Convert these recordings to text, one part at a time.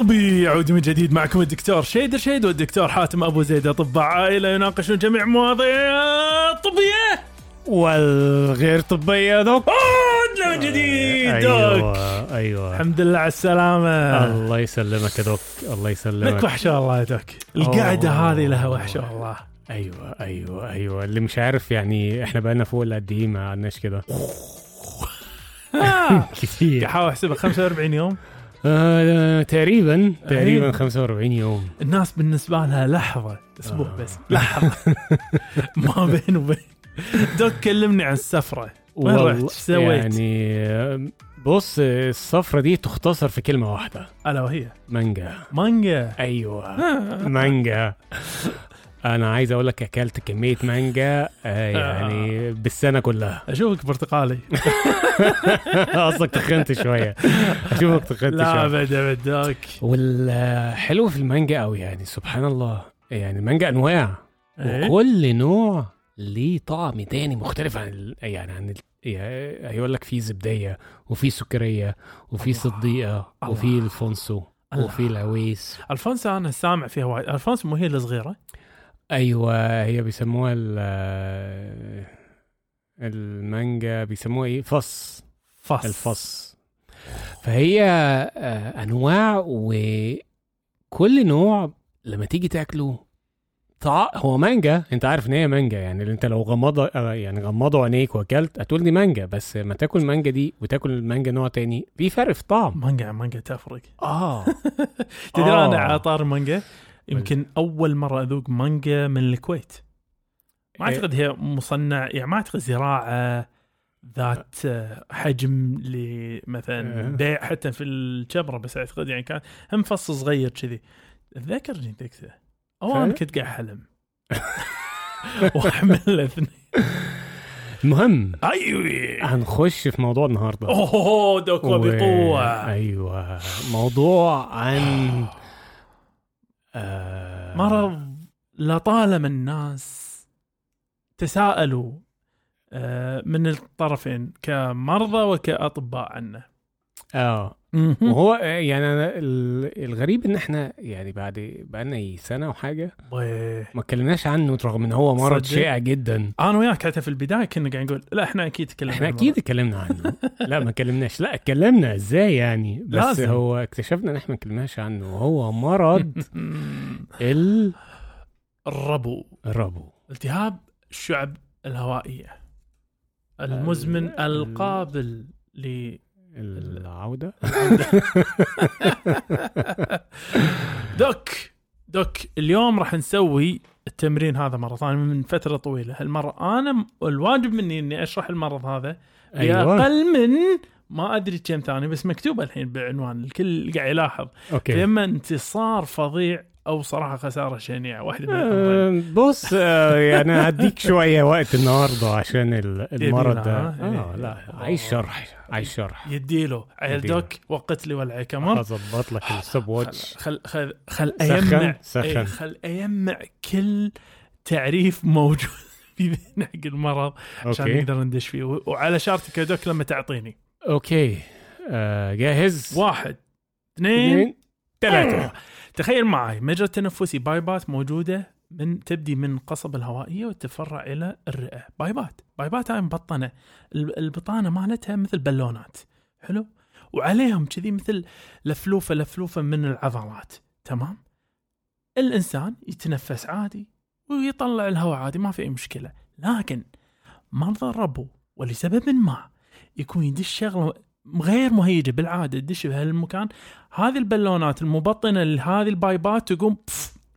طبي يعود من جديد معكم الدكتور شيدر شيد والدكتور حاتم أبو زيد. أطباء عائلة يناقشون جميع مواضيع طبيه والغير طبية. دوك عودنا من جديد. دوك أيوه أيوه. الحمد لله على السلامة. الله يسلمك يا دوك الله لك يسلمك وحشه والله يا دوك القعده. هذه لها وحشه والله أيوه أيوه أيوه. اللي مش عارف يعني إحنا بقالنا فوق قد إيه ما قعدناش كده. آه. احاول أحسبها 45 يوم. آه تقريبا تقريبا أيوة. 45 يوم. الناس بالنسبة لها لحظة. أسبوع آه. بس. لحظة. ما بين وبين. دوك كلمني عن السفرة. وين رحت؟ إيش سويت؟ يعني آه، بص الصفرة دي تختصر في كلمة واحدة. ألا وهي؟ مانجا. مانجا. أيوه. مانجا. أنا عايز أقول لك أكلت كمية مانجا آه يعني بالسنة كلها. أشوفك برتقالي. قصدك تخنت شوية. أشوفك تخنت لا شوية. ابد ابد doc والحلو في المانجا قوي يعني سبحان الله. يعني المانجا أنواع. إيه؟ وكل نوع ليه طعم تاني مختلف عن ال- يعني عن ال- هيقول لك في زبدية وفي سكرية وفي. صديقة. وفي الفونسو. وفي العويس. الفونسو أنا سامع فيها وايد. الفونسو مو هي الصغيرة؟ أيوه هي بيسموها ال المانجا بيسموها إيه؟ فص. فص. الفص. فهي آه، أنواع وكل نوع لما تيجي تاكله طع... هو مانجا أنت عارف إن هي مانجا يعني أنت لو غمض آه، يعني غمضوا عينيك وأكلت هتقول دي مانجا بس لما تاكل مانجا دي وتاكل المانجا نوع تاني في فرق في طعم. مانجا مانجا تفرق. آه. تدري آه. أنا على طار مانجا يمكن أول مرة أذوق مانجا من الكويت. ما إيه. أعتقد هي مصنع يعني ما أعتقد زراعة ذات حجم لمثلا إيه. بيع حتى في الجبره بس أعتقد يعني كان هم فص صغير كذي. اتذكرني ذكته أو أنا؟ كنت قاعد أحلم. واحمل الاثنين. المهم أيوه. هنخش في موضوع النهارده. أوه دوك و- بقوه أيوه. موضوع عن آه مرض لطالما الناس تساءلوا آه، من الطرفين كمرضى وكأطباء عنه. آه. وهو آه، يعني أنا ال- الغريب إن إحنا يعني بعد بقالنا سنة وحاجة. ما اتكلمناش عنه رغم إن هو مرض؟ شائع جدا أنا وياك حتى في البداية كنا قاعد نقول لا إحنا أكيد تكلمنا إحنا أكيد اتكلمنا عنه لا ما اتكلمناش لا اتكلمنا إزاي يعني بس لازم. هو اكتشفنا إن إحنا ما اتكلمناش عنه وهو مرض. ال- الربو الربو التهاب الشعب الهوائية المزمن ال- القابل ل العودة. دوك دوك اليوم راح نسوي التمرين هذا مرة ثانية من فترة طويلة. هالمرة أنا م- الواجب مني إني أشرح المرض هذا أيوه. بأقل من ما أدري كم ثانية بس مكتوبة الحين بعنوان الكل قاعد يلاحظ. أوكي. إما انتصار فظيع أو صراحة خسارة شنيعة واحدة من آه، بص آه، يعني هديك شوية وقت النهارده عشان ال- المرض ده؟ آه إيه. لا عايز شرح عايز شرح. يديله عيل يديله. دوك وقت لي ولا كمر أظبط لك الستوب واتش خل خل خل سخن، اجمع سخن. إيه، خل اجمع كل تعريف موجود في ذهن حق المرض عشان نقدر ندش فيه. وعلى شرطك يا دوك لما تعطيني. أوكي. آه، جاهز؟ واحد اثنين اثنين ثلاثة. تخيل معي مجرى تنفسي بايبات موجودة من تبدي من قصب الهوائية وتتفرع إلى الرئة. بايبات بايبات هاي مبطنة. ال- البطانة مالتها مثل بالونات حلو؟ وعليهم كذي مثل لفلوفه لفلوفة من العضلات. تمام؟ الإنسان يتنفس عادي ويطلع الهواء عادي ما في أي مشكلة. لكن مرضى الربو ولسبب ما يكون يدش شغلة غير مهيجة بالعادة تدش بهالمكان. هذه البالونات المبطنة لهذه البايبات تقوم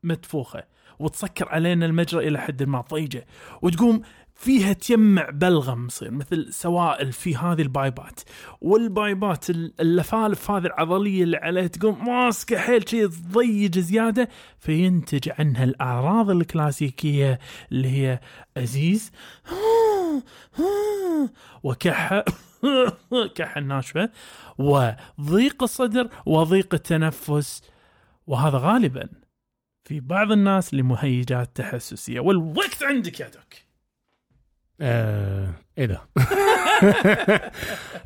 متفوخه وتسكر علينا المجرى إلى حد ما ضيجة. وتقوم فيها تجمع بلغم يصير مثل سوائل في هذه البايبات. والبايبات ال- اللفالف هذه العضلية اللي عليها تقوم ماسكة حيل شيء تضيج زيادة فينتج عنها الأعراض الكلاسيكية اللي هي أزيز. وكحة. كحه ناشفه وضيق الصدر وضيق التنفس وهذا غالبا في بعض الناس لمهيجات تحسسية. والوقت عندك يا دوك. آه إيه ده.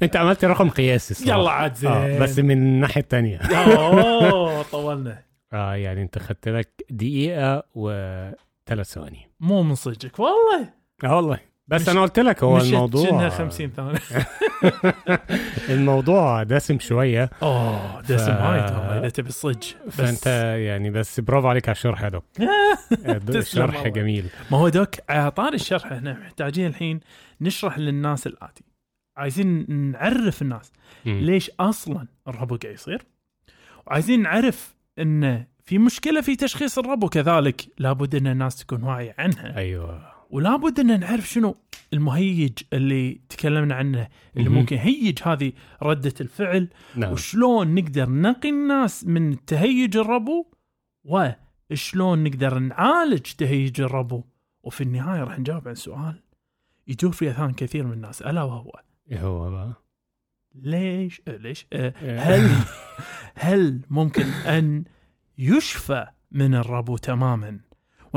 أنت عملت رقم قياسي الصراحة. يلا عاد زين. آه بس من الناحية الثانية أوه طولنا. آه يعني أنت خدت لك دقيقة وثلاث ثواني. مو من صدقك والله. آه والله. بس أنا قلت لك هو الموضوع شنها 50 ثانية الموضوع دسم شوية. اوه دسم وايد والله إذا تبي الصج بس فأنت يعني بس برافو عليك على الشرح يا دوك والله. جميل. ما هو دوك على طار الشرح إحنا محتاجين الحين نشرح للناس الآتي. عايزين نعرف الناس. ليش أصلا الربو قاعد يصير وعايزين نعرف انه في مشكلة في تشخيص الربو كذلك لابد إن الناس تكون واعية عنها. أيوه. ولابد إن نعرف شنو المهيج اللي تكلمنا عنه اللي. ممكن يهيج هذه ردة الفعل. نعم. وشلون نقدر نقي الناس من تهيج الربو؟ وشلون نقدر نعالج تهيج الربو؟ وفي النهاية راح نجاوب عن سؤال يدور في أذهان كثير من الناس. ألا وهو؟ إيه هو بقى ليش؟ آه، ليش؟ آه، هل هل ممكن أن يشفى من الربو تماما؟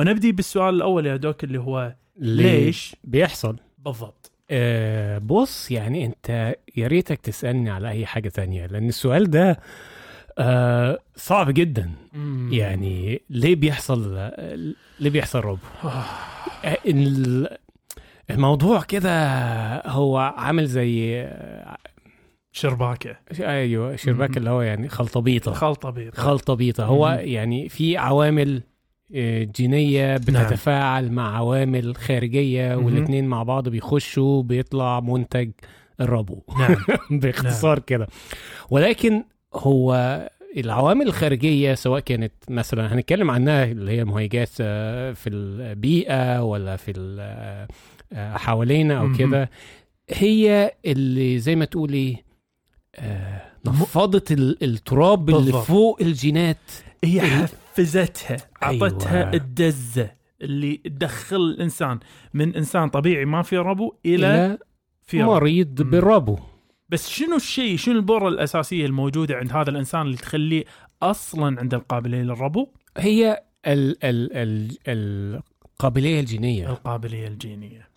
ونبدي بالسؤال الأول يا دوك اللي هو ليش بيحصل. بالضبط؟ آه بص يعني أنت يا ريتك تسألني على أي حاجة تانية لأن السؤال ده آه صعب جدا. يعني ليه بيحصل ليه بيحصل ربو آه، ال- الموضوع كده هو عامل زي شرباكة. أيوه شرباك مم. اللي هو يعني خلطبيطة. خلطه بيضه هو مم. يعني في عوامل آه، جينية بتتفاعل مع عوامل خارجية مم. والاثنين مع بعض بيخشوا بيطلع منتج الربو نعم باختصار كده ولكن هو العوامل الخارجية سواء كانت مثلا هنتكلم عنها اللي هي مهيجات آه، في البيئة ولا في آه، حوالينا مهم. كده هي اللي زي ما تقولي نفضت ال- التراب اللي. فوق الجينات هي حفزتها أعطتها أيوة. الدزة اللي تدخل الإنسان من إنسان طبيعي ما في ربو إلى إلى في ربو مريض. بالربو بس شنو الشيء شنو البورة الأساسية الموجودة عند هذا الإنسان اللي تخليه أصلا عنده القابلية للربو هي ال ال ال القابلية الجينية القابلية الجينية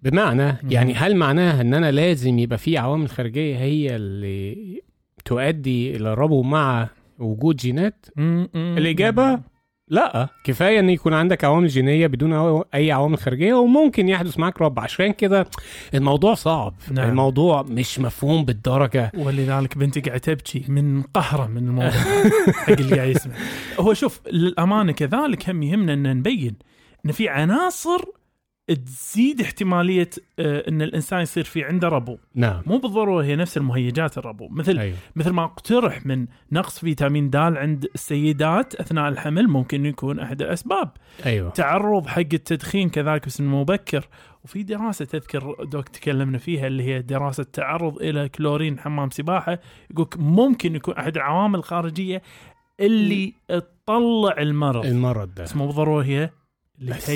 بمعنى مم. يعني هل معناها إن أنا لازم يبقى في عوامل خارجية هي اللي تؤدي إلى الربو مع وجود جينات؟ الإجابة لا. كفاية إن يكون عندك عوامل جينية بدون أي عوامل خارجية وممكن يحدث معاك رب عشان كده الموضوع صعب. نعم. الموضوع مش مفهوم بالدرجة. ولذلك بنتي قاعد تبكي من قهرة من الموضوع. حق اللي قاعد يسمع. هو شوف للأمانة كذلك هم يهمنا إن نبين إن في عناصر تزيد احتمالية آه، إن الإنسان يصير في عنده ربو. نعم. مو بالضرورة هي نفس المهيجات الربو. مثل أيوه. مثل ما اقترح من نقص فيتامين د عند السيدات أثناء الحمل ممكن يكون أحد الأسباب. أيوه. تعرض حق التدخين كذلك في سن مبكر. وفي دراسة تذكر دوك تكلمنا فيها اللي هي دراسة تعرض إلى كلورين حمام سباحة. يقول ممكن يكون أحد العوامل الخارجية اللي تطلع المرض. المرض ده. بس مو بالضرورة هي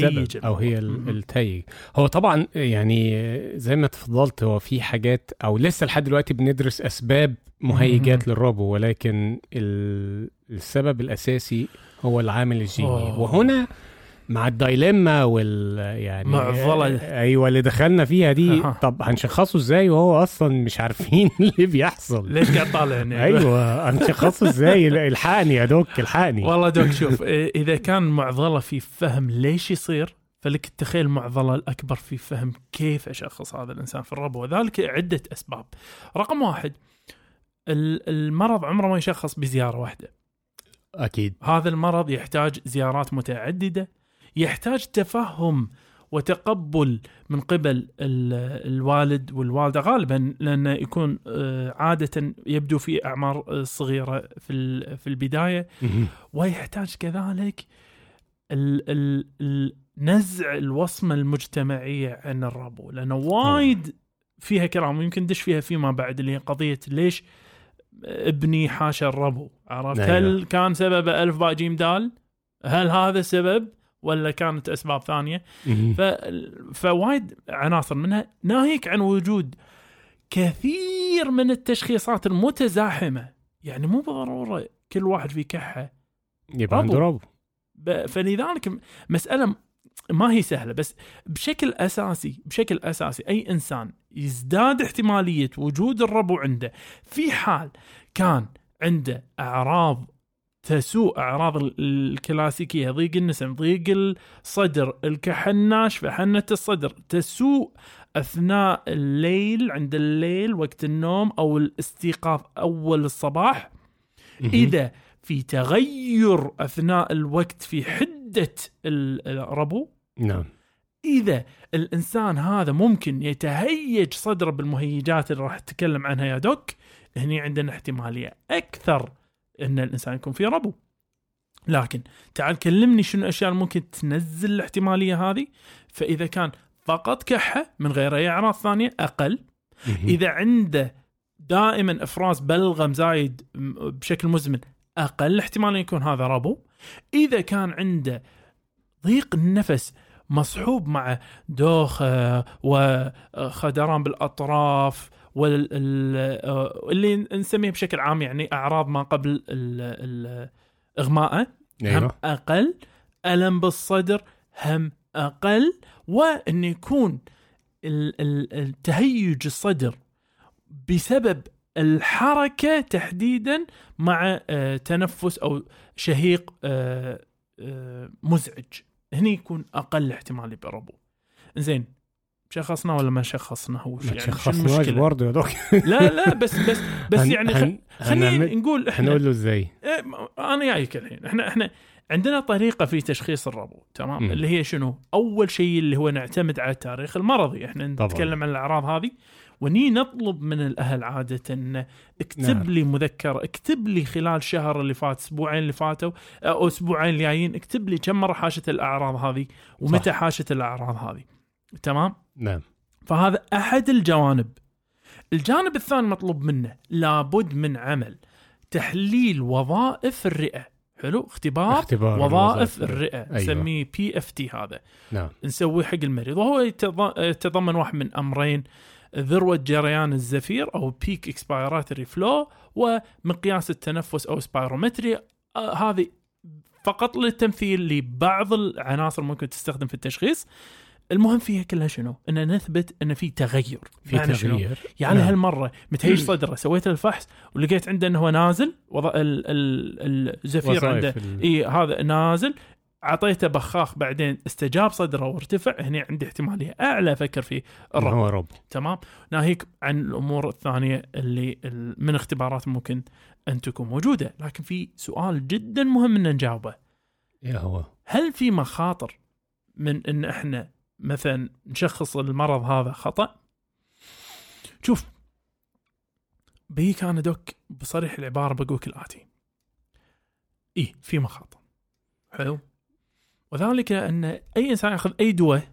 تهيج أو هي التيج. هو طبعا يعني زي ما تفضلت هو في حاجات أو لسه لحد دلوقتي بندرس أسباب مهيجات للربو ولكن ال- السبب الأساسي هو العامل الجيني. وهنا مع الدايليما وال يعني معضلة. أيوه اللي دخلنا فيها دي. أها. طب هنشخصه إزاي وهو أصلا مش عارفين اللي بيحصل؟ ليش قاعد طالع أيوه هنشخصه إزاي؟ الحقني يا دوك الحقني. والله دوك شوف إذا كان معضلة في فهم ليش يصير فلك تخيل المعضله الأكبر في فهم كيف أشخص هذا الإنسان في الربو. وذلك عدة أسباب. رقم واحد ال- المرض عمره ما يشخص بزيارة واحدة، أكيد. هذا المرض يحتاج زيارات متعددة، يحتاج تفهم وتقبل من قبل ال- الوالد والوالدة. غالبا لأنه يكون آه، عادة يبدو في أعمار آه، صغيرة في في البداية. ويحتاج كذلك ال ال ال نزع الوصمة المجتمعية عن الربو لأنه وايد فيها كلام ويمكن دش فيها فيما بعد اللي هي قضية ليش ابني حاشا الربو عرفت؟ أيوة. هل كان سببه ألف باء جيم دال؟ هل هذا السبب ولا كانت أسباب ثانية. ف... فوايد عناصر منها ناهيك عن وجود كثير من التشخيصات المتزاحمة يعني مو بالضرورة كل واحد في كحة يبقى. عنده ربو ب... فلذلك مسألة ما هي سهلة بس بشكل أساسي بشكل أساسي أي إنسان يزداد احتمالية وجود الربو عنده في حال كان عنده أعراض تسوء أعراض ال- الكلاسيكية. ضيق النسم ضيق الصدر الكحه الناشفه حنه الصدر. تسوء أثناء الليل عند الليل وقت النوم أو الاستيقاظ أول الصباح. إذا في تغير أثناء الوقت في حدة ال- الربو نعم. إذا الإنسان هذا ممكن يتهيج صدره بالمهيجات اللي راح أتكلم عنها يا دوك هني عندنا احتمالية أكثر. إن الإنسان يكون في ربو. لكن تعال كلمني شنو الأشياء اللي ممكن تنزل الاحتمالية هذه؟ فإذا كان فقط كحة من غير أي أعراض ثانية أقل. إذا عنده دائما إفراز بلغم زايد بشكل مزمن أقل احتمال يكون هذا ربو. إذا كان عنده ضيق النفس مصحوب مع دوخة وخدران بالأطراف واللي نسميه بشكل عام يعني أعراض ما قبل ال- ال- إغماءه. هم أيوه. أقل ألم بالصدر هم أقل وأن يكون ال- ال- التهيج الصدر بسبب الحركة تحديدا مع آه، تنفس أو شهيق آه، آه، مزعج. هني يكون أقل احتمال بربو زين شخصنا ولا ما شخصنا هو ما يعني تشخصناش المشكلة؟ برضه يا دوك لا لا بس بس بس يعني خ- خلينا نقول إحنا هنقول له إزاي أنا جايك الحين. إحنا إحنا عندنا طريقة في تشخيص الربو تمام. اللي هي شنو؟ أول شيء اللي هو نعتمد على التاريخ المرضي. إحنا طبعاً. نتكلم عن الأعراض هذه وني نطلب من الأهل عادة إن اكتب نعم. لي مذكرة اكتب لي خلال شهر اللي فات أسبوعين اللي فاتوا أو أسبوعين الجايين اكتب لي كم مرة حاشت الأعراض هذه ومتى حاشت الأعراض هذه. تمام؟ نعم. فهذا أحد الجوانب. الجانب الثاني مطلوب منه لابد من عمل. تحليل وظائف الرئة. حلو؟ اختبار اختبار وظائف. الرئة. أيوة. نسميه PFT هذا. نعم. نسويه حق المريض. وهو يتض- يتضمن واحد من أمرين. ذروة جريان الزفير أو peak expiratory flow ومقياس التنفس أو spirometry آه هذه فقط للتمثيل لبعض العناصر ممكن تستخدم في التشخيص. المهم فيها كلها شنو؟ إن نثبت إن في تغير. في معنى شنو؟ يعني نعم. هالمرة متهيج صدرة سويت الفحص ولقيت عنده انه هو نازل وض... ال... ال... الزفير عنده. ال- إي هذا نازل أعطيته بخاخ بعدين استجاب صدره وارتفع هنا عندي احتمالية أعلى أفكر في إنه الربو هو رب. تمام. ناهيك عن الأمور الثانية اللي ال- من اختبارات ممكن أن تكون موجودة. لكن في سؤال جدا مهم إن نجاوبه. يا هو. هل في مخاطر من إن إحنا مثلا نشخص المرض هذا خطأ. شوف بيك أنا دوك بصريح العبارة بقولك الآتي. إيه في مخاطر. حلو؟ وذلك أن أي إنسان يأخذ أي دواء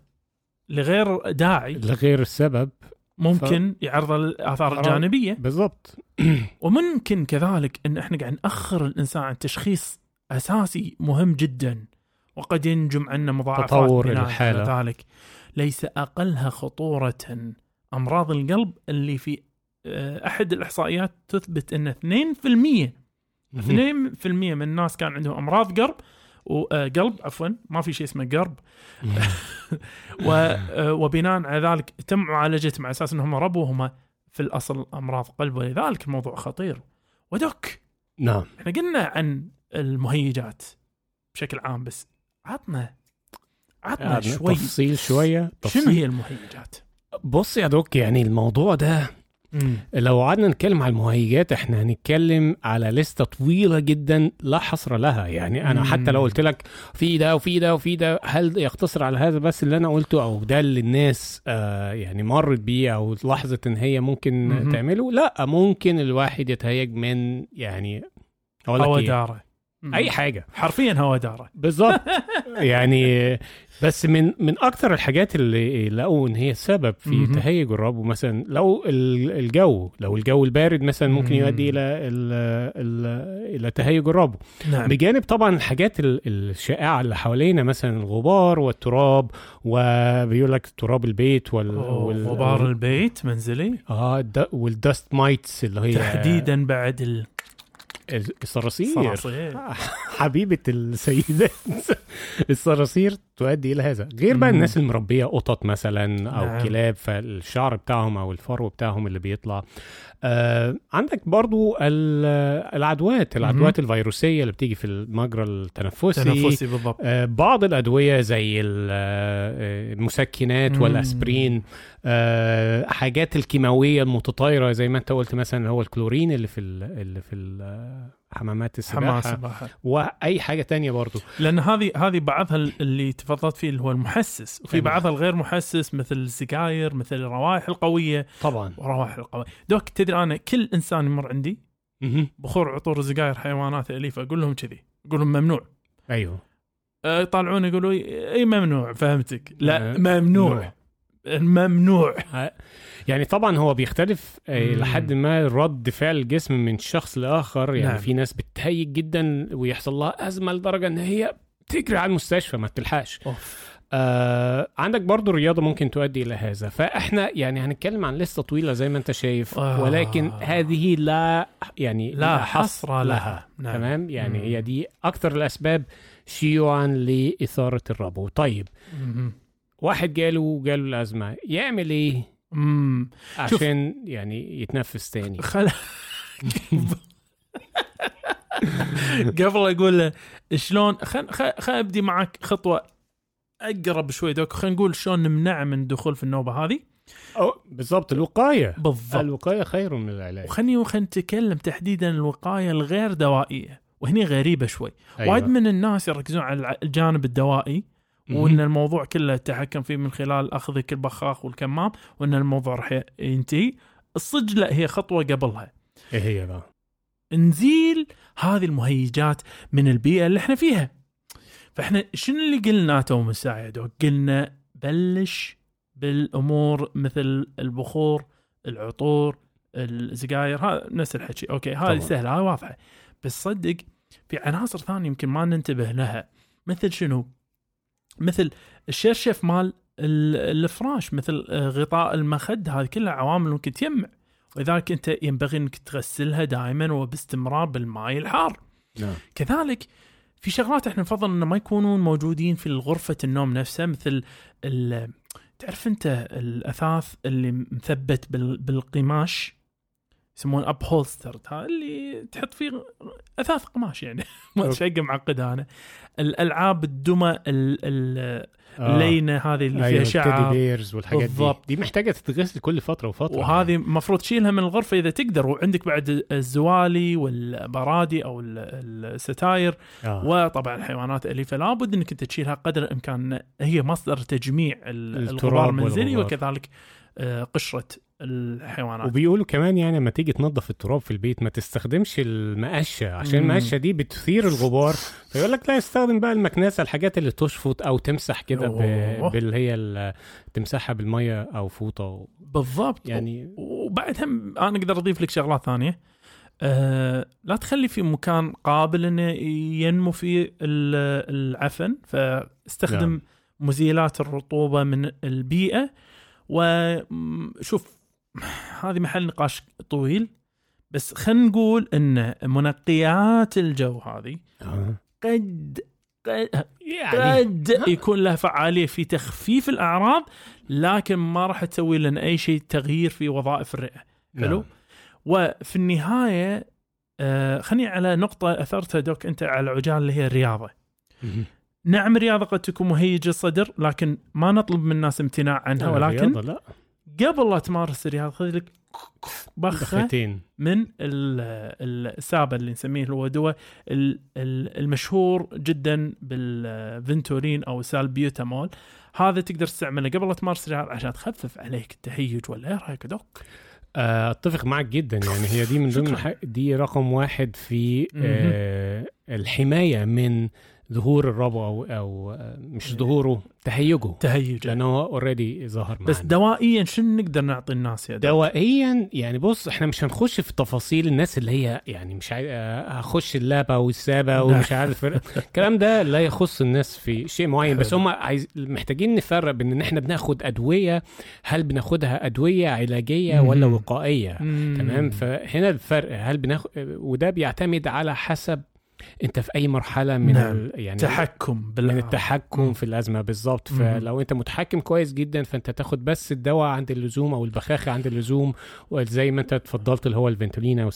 لغير داعي لغير السبب ممكن يعرض الاثار أعراض. الجانبية. بالضبط. وممكن كذلك أن إحنا قاعد نأخر الإنسان عن تشخيص أساسي مهم جدا. وقد ينجم عنا مضاعفات تطور الحالة. ذلك ليس أقلها خطورة. أمراض القلب اللي في آه، أحد الإحصائيات تثبت أن 2% 2% من الناس كان عندهم أمراض قلب وقلب عفوا ما في شيء اسمه قلب و- آه، وبناء على ذلك تم معالجتهم على أساس أنهم ربوا هم في الأصل أمراض قلب ولذلك الموضوع خطير. ودك نعم. إحنا قلنا عن المهيجات بشكل عام بس عطنا عطنا يعني شوي تفصيل شوية تفصيل شنو هي المهيجات؟ بص يا دوك يعني الموضوع ده لو قعدنا نتكلم على المهيجات إحنا هنتكلم على لستة طويلة جدا لا حصر لها يعني أنا مم. حتى لو قلت لك في ده وفي ده وفي ده هل يقتصر على هذا بس اللي أنا قلته أو ده اللي الناس آه يعني مرت بيه أو لاحظت إن هي ممكن مهم. تعمله لا ممكن الواحد يتهيج من يعني أقول لك؟ داره أي حاجة. حرفيا هوا دارة. بالظبط يعني بس من من أكثر الحاجات اللي لقوا إن هي السبب في. تهيج الربو مثلا لو ال- الجو لو الجو البارد مثلا ممكن مم. يؤدي إلى ال- ال- إلى تهيج الربو نعم. بجانب طبعا الحاجات ال- الشائعة اللي حوالينا مثلا الغبار والتراب وبيقول لك تراب البيت وال, وال... غبار البيت منزلي؟ آه الد- وال dust mites اللي هي تحديدا بعد الصراصير الصراصير. حبيبة السيدات. الصراصير تؤدي إلى هذا غير بقى. الناس المربية قطط مثلا أو نعم. كلاب فالشعر بتاعهم أو الفرو بتاعهم اللي بيطلع آه عندك برضو ال- العدوات العدوات الفيروسية اللي بتيجي في المجرى التنفسي تنفسي بالضبط آه، بعض الأدوية زي آه، المسكنات مم. والأسبرين آه، حاجات الكيماوية المتطايرة زي ما أنت قلت مثلا هو الكلورين اللي في ال- اللي في حمامات السباحة البحر وأي حاجة تانية برضو. لأن هذه هذه بعضها اللي تفضلت فيه اللي هو المحسس. وفي أيوة. بعضها الغير محسس مثل السجاير مثل الروائح القوية. طبعا. وروائح القوية. دوك تدري أنا كل إنسان يمر عندي. بخور عطور سجاير حيوانات اليفه أقول لهم كذي. أقول لهم ممنوع. أيوه. أه، يطالعون يقولوا إي ممنوع فهمتك. لا أه، ممنوع. ممنوع. يعني طبعا هو بيختلف آه، مم. لحد ما رد فعل الجسم من شخص لآخر يعني نعم. في ناس بتهيج جدا ويحصل لها أزمة لدرجة إن هي تجري على المستشفى ما تلحقش. آه عندك برضو الرياضة ممكن تؤدي إلى هذا فإحنا يعني هنتكلم عن لستة طويلة زي ما أنت شايف آه. ولكن هذه لا يعني لا حصر لها نعم. تمام يعني مم. هي دي أكثر الأسباب شيوعا لإثارة الربو طيب مهم. واحد جاله جاله الأزمة يعمل إيه مم. شوف. عشان يعني يتنفس تاني خل قبل أقول له شلون خل خل خل أبدي معك خطوة أقرب شوي دوك خلينا نقول شلون نمنع من الدخول في النوبة هذه أو بالضبط الوقاية بالضبط الوقاية خير من العلاج وخلني خلينا نتكلم تحديدا الوقاية الغير دوائية وهني غريبة شوي أيوة. وايد من الناس يركزون على الجانب الدوائي. وإن الموضوع كله التحكم فيه من خلال اخذك البخاخ والكمام وإن الموضوع راح ينتهي. الصدق لا هي خطوة قبلها. إيه هي بقى نزيل هذه المهيجات من البيئة اللي إحنا فيها. فإحنا شنو اللي قلنا تو من ساعه يا دوك؟ قلنا بلش بالأمور مثل البخور العطور السجاير هذا نفس الحكي. أوكي هذه. سهلة هذه واضحة. بس صدق في عناصر ثانية يمكن ما ننتبه لها. مثل شنو؟ مثل الشرشف مال ال- الفراش مثل آه، غطاء المخد هذه كلها عوامل ممكن تجمع. ولذلك أنت ينبغي أنك تغسلها دائما وباستمرار بالماء الحار. نعم. كذلك في شغلات إحنا نفضل إنه ما يكونون موجودين في غرفة النوم نفسها مثل تعرف أنت الأثاث اللي مثبت بال- بالقماش؟ يسمونه upholstered هذا اللي تحط فيه أثاث قماش يعني ما okay. شيء معقد أنا الألعاب الدمى ال- ال- آه. اللينة هذه اللي أيوة فيها ال teddy شعر bears والحاجات بالضبط. دي دي محتاجة تتغسل كل فترة وفترة وهذه المفروض تشيلها من الغرفة إذا تقدر وعندك بعد الزوالي والبرادي أو ال- الستاير آه. وطبعا الحيوانات الاليفه لابد إنك أنت تشيلها قدر الإمكان هي مصدر تجميع الغبار المنزلي. وكذلك آه، قشرة الحيوانات وبيقولوا كمان يعني لما تيجي تنظف التراب في البيت ما تستخدمش المقشه عشان. المقشه دي بتثير الغبار فيقول لك لا استخدم بقى المكنسة الحاجات اللي تشفط أو تمسح كده. باللي هي تمسحها بالمية أو فوطة بالضبط يعني وبعد هم أنا أقدر أضيف لك شغلات ثانية أه لا تخلي في مكان قابل إنه ينمو فيه ال- العفن فاستخدم. نعم. مزيلات الرطوبة من البيئة وشوف هذه محل نقاش طويل بس خلينا نقول إن منقيات الجو هذه آه. قد قد يعني قد يكون لها فعالية في تخفيف الأعراض لكن ما راح تسوي لنا أي شيء تغيير في وظائف الرئة حلو نعم. وفي النهاية آه خليني على نقطة أثرتها دوك أنت على عجال اللي هي الرياضة. نعم الرياضة قد تكون مهيجة الصدر لكن ما نطلب من الناس امتناع عنها ولكن لا قبل لا تمارس الرياضه خذ لك بخة دخلتين من ال- السابه اللي نسميه هو دواء ال- ال- المشهور جدا بالفنتورين أو سالبيوتامول هذا تقدر تستعمله قبل لا تمارس الرياضه عشان تخفف عليك التهيج ولا إيه رأيك دوك؟ آه، أتفق معك جدا يعني هي دي من ضمن دي رقم واحد في. آه الحماية من ظهور الربو أو أو آه، مش ظهوره تهيجه. تهيج لأنه هو اوريدي ظهر معنا. بس دوائيا شنو نقدر نعطي الناس يا؟ دوائيا يعني بص إحنا مش هنخش في تفاصيل الناس اللي هي يعني مش عايز هخش اللابه والسابة ومش عارف. الكلام ده لا يخص الناس في شيء معين. بس هم عايز محتاجين نفرق بين إن إحنا بناخد أدوية هل بناخدها أدوية علاجية ولا. وقائية. تمام؟ فهنا الفرق هل بناخد وده بيعتمد على حسب انت في اي مرحلة من نعم. ال... يعني تحكم بال من التحكم مم. في الأزمة بالظبط. فلو انت متحكم كويس جدا فانت تاخد بس الدواء عند اللزوم أو البخاخة عند اللزوم وزي ما انت تفضلت اللي هو الفنتولين أو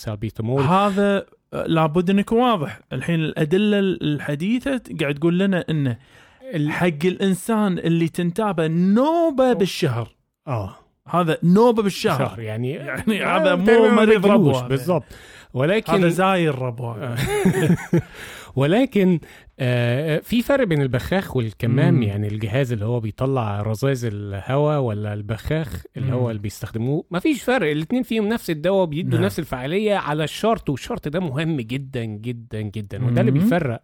هذا آه، لابد يكون واضح. الحين الأدلة الحديثة قاعد تقول لنا انه حق الإنسان اللي تنتابه نوبة بالشهر. آه. هذا نوبة بالشهر. شهر يعني يعني آه، هذا مو مريض بيقولوش ربو بالظبط هذا ولكن زاير هذا. آه. ولكن آه، في فرق بين البخاخ والكمام مم. يعني الجهاز اللي هو بيطلع رذاذ الهواء ولا البخاخ اللي هو مم. اللي بيستخدموه ما فيش فرق الاثنين فيهم نفس الدواء بيدوا نعم. نفس الفعالية على الشرط والشرط ده مهم جدا جدا جدا وده اللي. بيفرق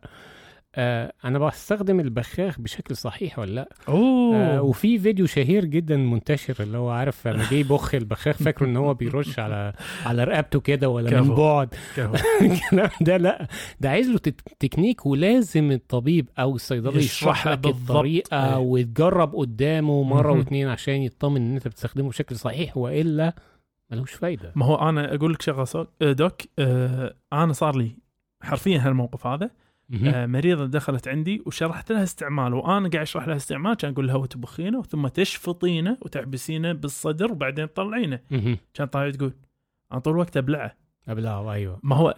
آه أنا بستخدم البخاخ بشكل صحيح ولا لأ أوه آه وفي فيديو شهير جدا منتشر اللي هو عارف لما جه يبخ البخاخ فاكره إن هو بيرش على على رقبته كده ولا من. بعد. الكلام ده لأ ده عايز له تك- تكنيك ولازم الطبيب أو الصيدلي يشرح لك. الطريقة إيه. وتجرب قدامه مرة مهم. واتنين عشان يطمن إن أنت بتستخدمه بشكل صحيح وإلا ملوش فايدة ما هو أنا أقول لك شغلة آه، دوك آه أنا صار لي حرفيا هالموقف هذا. آه مريضة دخلت عندي وشرحت لها استعمال وأنا قاعد أشرح لها استعمال كان أقول لها وتبخينه ثم تشفطينه وتحبسينه بالصدر وبعدين تطلعينه. كان طالع تقول أنا طول الوقت أبلعه. ابلع أيوه. ما هو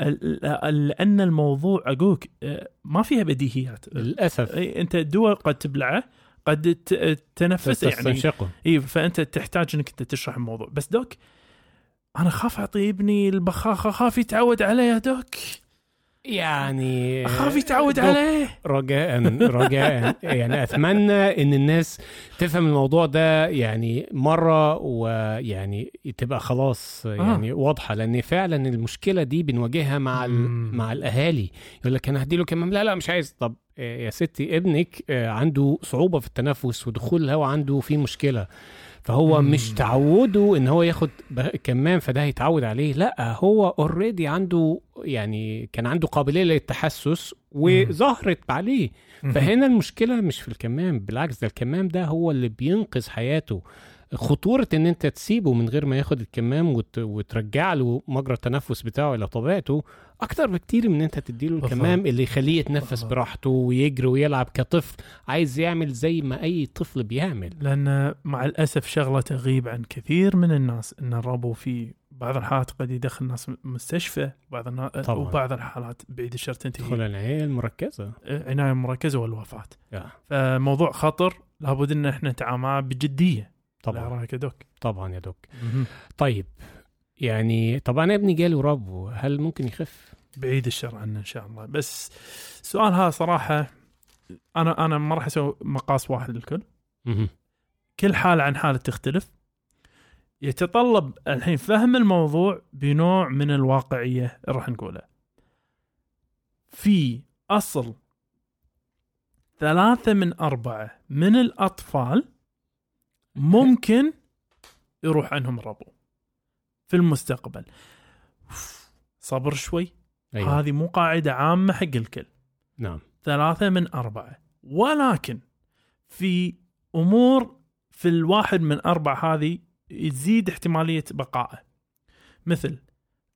لأن الموضوع أقولك آه، ما فيها بديهيات. للأسف. أنت الدواء قد تبلعه قد تنفسه يعني. تستنشقه إي فأنت تحتاج إنك أنت تشرح الموضوع. بس دوك أنا خاف أعطي ابني البخاخة خاف يتعود عليه يا دوك. يعني أخاف يتعود دوك، عليه. رجاء رجاء. يعني أتمنى إن الناس تفهم الموضوع ده يعني مرة ويعني تبقى خلاص يعني واضحة. لأن فعلا المشكلة دي بنواجهها مع. مع الأهالي. يقول لك أنا هديله كمام لا لا مش عايز. طب آه، يا ستي ابنك آه، عنده صعوبة في التنفس ودخول الهواء عنده فيه مشكلة. فهو مم. مش تعوده إن هو ياخد كمام فده هيتعود عليه لأ هو اوريدي عنده يعني كان عنده قابلية للتحسس وظهرت عليه. فهنا المشكلة مش في الكمام بالعكس ده الكمام ده هو اللي بينقذ حياته. خطورة إن أنت تسيبه من غير ما ياخد الكمام وت... وترجع له مجرى التنفس بتاعه إلى طبيعته أكتر بكتير من إن أنت تديله. الكمام اللي يخليه يتنفس. براحته ويجري ويلعب كطفل عايز يعمل زي ما أي طفل بيعمل لأن مع الأسف شغلة تغيب عن كثير من الناس إن الربو في بعض الحالات قد يدخل الناس مستشفى بعض النا... طبعاً. وبعض الحالات بعيد الشر تدخل تنتهي العناية المركزة عناية مركزة والوفاة. فموضوع خطر لابد إن إحنا نتعامل معه بجدية طبعا. رايك يا دوك. طبعا يا دوك. طيب يعني طبعا ابني جاله ربو هل ممكن يخف؟ بعيد الشر عنه إن شاء الله. بس السؤال هذا صراحة أنا أنا ما راح أسوي مقاس واحد للكل. كل حالة عن حالة تختلف. يتطلب الحين فهم الموضوع بنوع من الواقعية راح نقوله. في أصل ثلاثة من أربعة من الأطفال ممكن يروح عنهم الربو في المستقبل. صبر شوي. أيوه. هذه مو قاعدة عامة حق الكل. نعم. ثلاثة من أربعة. ولكن في أمور في الواحد من أربعة هذه تزيد احتمالية بقائه. مثل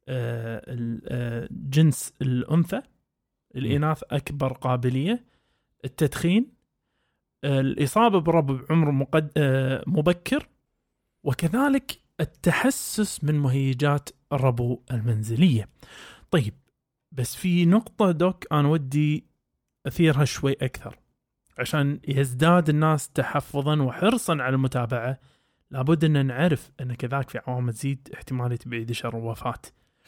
آه، آه، جنس الأنثى الإناث أكبر قابلية. التدخين الإصابة بربو بعمر مقد... آه، مبكر وكذلك التحسس من مهيجات الربو المنزلية. طيب بس في نقطة دوك أنا ودي أثيرها شوي أكثر. عشان يزداد الناس تحفظا وحرصا على المتابعة لابد أن نعرف أن كذلك في عوامل تزيد احتمالية بعيد شر الوفاة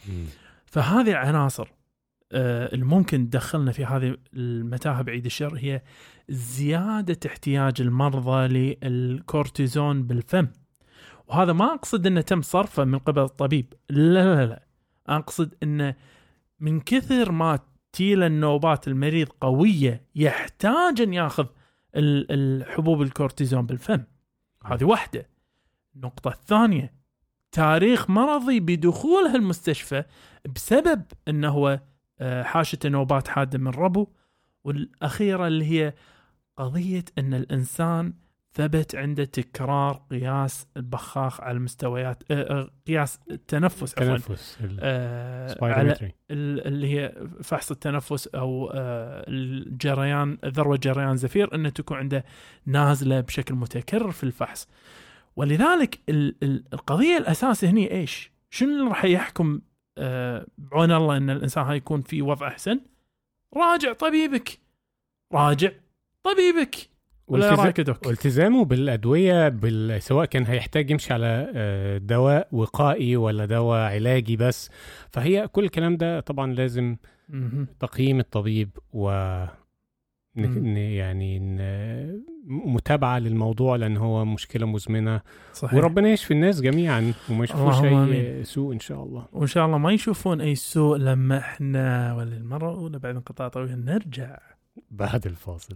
مم. فهذه العناصر آه، اللي ممكن تدخلنا في هذه المتاهه بعيد الشر هي زيادة احتياج المرضى للكورتيزون بالفم. وهذا ما أقصد إنه تم صرفه من قبل الطبيب. لا لا لا أقصد انه من كثر ما تيل النوبات المريض قوية يحتاج أن يأخذ ال- الحبوب الكورتيزون بالفم. هذه واحدة. النقطة الثانية تاريخ مرضي بدخوله المستشفى بسبب إنه هو آه، حاشة نوبات حادة من ربو. والأخيرة اللي هي قضية أن الإنسان ثبت عنده تكرار قياس البخاخ على المستويات آه، آه، قياس التنفس عفوا. تنفس آه، على اللي هي فحص التنفس أو الجريان ذروه جريان زفير إنه تكون عنده نازلة بشكل متكرر في الفحص. ولذلك ال- ال- القضية الاساس هني إيش؟ شنو اللي راح يحكم بعون الله إن الإنسان هاي يكون في وضع أحسن؟ راجع طبيبك راجع طبيبك؟ والتزامه بالأدوية بال... سواء كان هيحتاج يمشي على آه، دواء وقائي ولا دواء علاجي بس فهي كل الكلام ده طبعا لازم. تقييم الطبيب و ن- يعني ن- متابعة للموضوع لأن هو مشكلة مزمنة. صحيح. وربنا يشفي الناس جميعا وما يشوفوش أي آمين. سوء إن شاء الله. وإن شاء الله ما يشوفون أي سوء لما إحنا وللمره الاولى بعد انقطاع طويل نرجع. بعد الفاصل.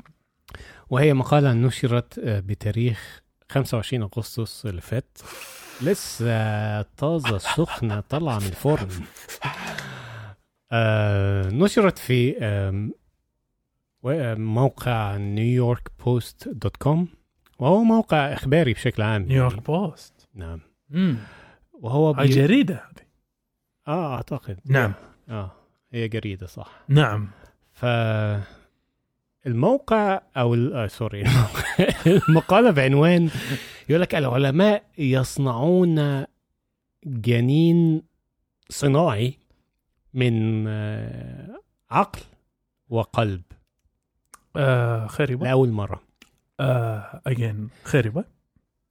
وهي مقالة نشرت آه، بتاريخ 25 أغسطس اللي فات. لسه طازة سخنة طالعة من الفرن. آه، نشرت في و- موقع New York Post dot com. وهو موقع إخباري بشكل عام. New York Post نعم. مم. وهو بي... جريده هذه. آه أعتقد. نعم. آه هي جريدة صح. نعم. ف الموقع أو ال- آه سوري المقالة بعنوان يقول لك العلماء يصنعون جنين صناعي من آه، عقل وقلب. آه خريبة. لأول مرة. آه اجين خريبة.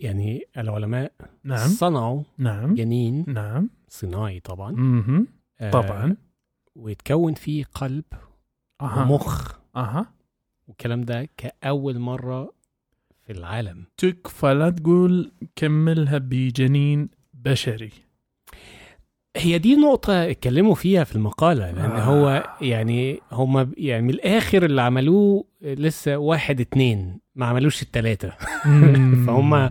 يعني العلماء نعم. صنعوا نعم. جنين نعم. صناعي طبعا. آه، طبعا. ويتكون فيه قلب أها. ومخ. أها. والكلام ده كأول مرة في العالم تكفى لا تقول كملها بجنين بشري هي دي نقطة اتكلموا فيها في المقالة لأن آه. هو يعني هم يعني من الآخر اللي عملوه لسه واحد اتنين ما عملوش التلاتة فهم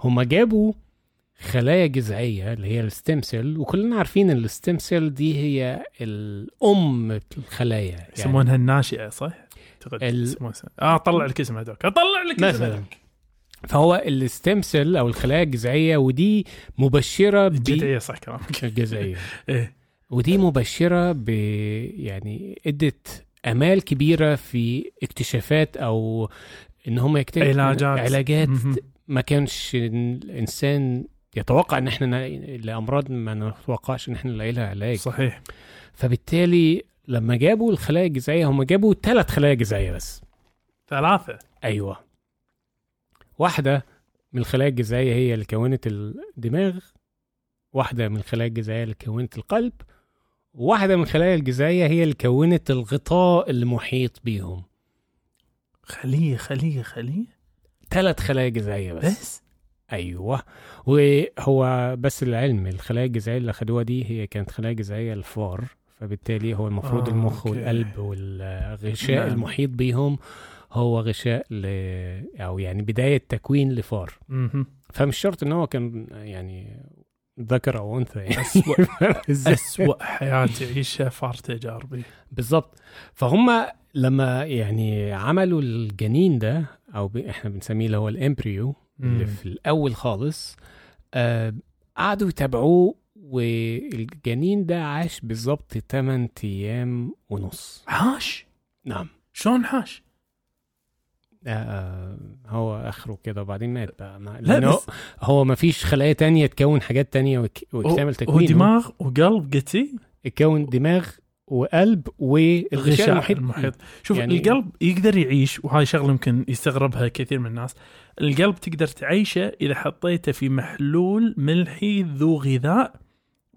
هم جابوا خلايا جذعية اللي هي ال stem cell وكلنا عارفين إن ال stem cell دي هي الأم الخلايا يعني يسمونها الناشئة صح؟ اعتقد ال- آه طلع لك اسمها doc اطلع لك اسمها مثلا. doc فهو ال stem cell أو الخلايا الجذعية ودي مبشرة ب الجذعية صح كلامك. الجذعية. إيه. ودي مبشرة ب يعني ادت أمال كبيرة في اكتشافات أو إن هم يكتشفوا علاجات. علاجات. ما كانش الإنسان يتوقع إن إحنا لأمراض ما نتوقعش إن إحنا نلاقي لها علاج. صحيح. فبالتالي لما جابوا الخلايا الجذعية هم جابوا ثلاث خلايا جذعية بس. ثلاثة؟ أيوه. واحدة من الخلايا الجذعية هي اللي كونت الدماغ واحدة من الخلايا الجذعية اللي كونت القلب وواحده من الخلايا الجذعية هي اللي كونت الغطاء المحيط بيهم. خليه خليه خليه. ثلاث خلايا جذعية بس, بس؟ بس أيوه. وهو بس العلم الخلايا الجذعية اللي خدوها دي هي كانت خلايا جذعية الفار. فبالتالي هو المفروض آه، المخ أوكي. والقلب والغشاء نعم. المحيط بيهم هو غشاء ل... أو يعني بداية تكوين لفار مهم. فمش شرط إن هو كان يعني ذكر أو أنثى يعني أسوأ إزاي؟ أسوأ حياة يعيشها فار تجاربي بالظبط فهم لما يعني عملوا الجنين ده أو ب... إحنا بنسميه اللي هو الإمبريو اللي في الأول خالص آه قعدوا يتابعوه والجنين ده عاش بالظبط 8 أيام ونص. عاش؟ نعم. شلون حاش؟ آه هو آخره كده وبعدين مات بقى. ما لا لأنه بس هو ما فيش خلايا تانية تكون حاجات تانية وك- ويكتمل هو تكوينه دماغ وقلب قلتي يكون دماغ وقلب والغشاء المحيط. المحيط. شوف يعني القلب يقدر يعيش وهاي شغلة يمكن يستغربها كثير من الناس. القلب تقدر تعيشه إذا حطيته في محلول ملحي ذو غذاء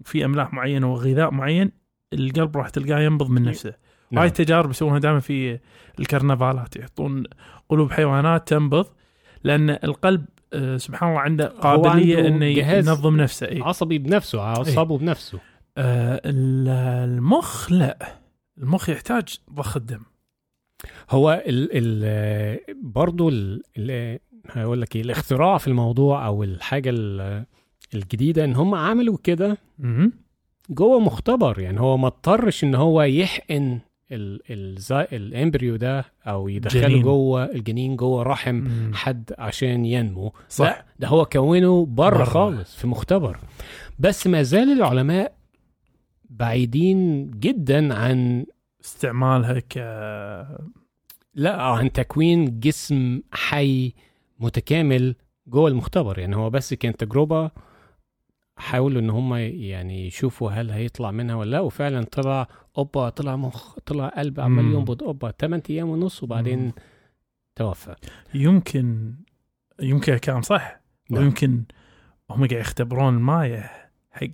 في أملاح معينة وغذاء معين القلب راح تلقاه ينبض من نفسه. نعم. هاي التجارب يسوونها دائما في الكرنفالات يحطون قلوب حيوانات تنبض لأن القلب آه، سبحان الله عنده قابلية عنده إنه ينظم نفسه إيه. عصبي بنفسه اعصابه بنفسه. آه، ال- المخ لا. المخ يحتاج ضخ الدم. هو ال ال برضه هقول لك إيه الاختراع في الموضوع أو الحاجة ال- الجديدة إن هم عملوا كده. جوه مختبر يعني هو ما اضطرش إن هو يحقن ال ال الإمبريو ده أو يدخله. جوه الجنين جوه رحم مم. حد عشان ينمو صح لا ده هو كونه بره. خالص في مختبر بس ما زال العلماء بعيدين جدا عن استعمالها ك لا عن تكوين جسم حي متكامل جوه المختبر يعني هو بس كان تجربة حاولوا إن هم يعني يشوفوا هل هيطلع منها ولا لا وفعلا طلع أوبا طلع مخ طلع قلب عمال. ينبض أوبا 8 أيام ونص وبعدين مم. توفى يمكن يمكن كان صح نعم. ويمكن هم قاعد يختبرون المايه حق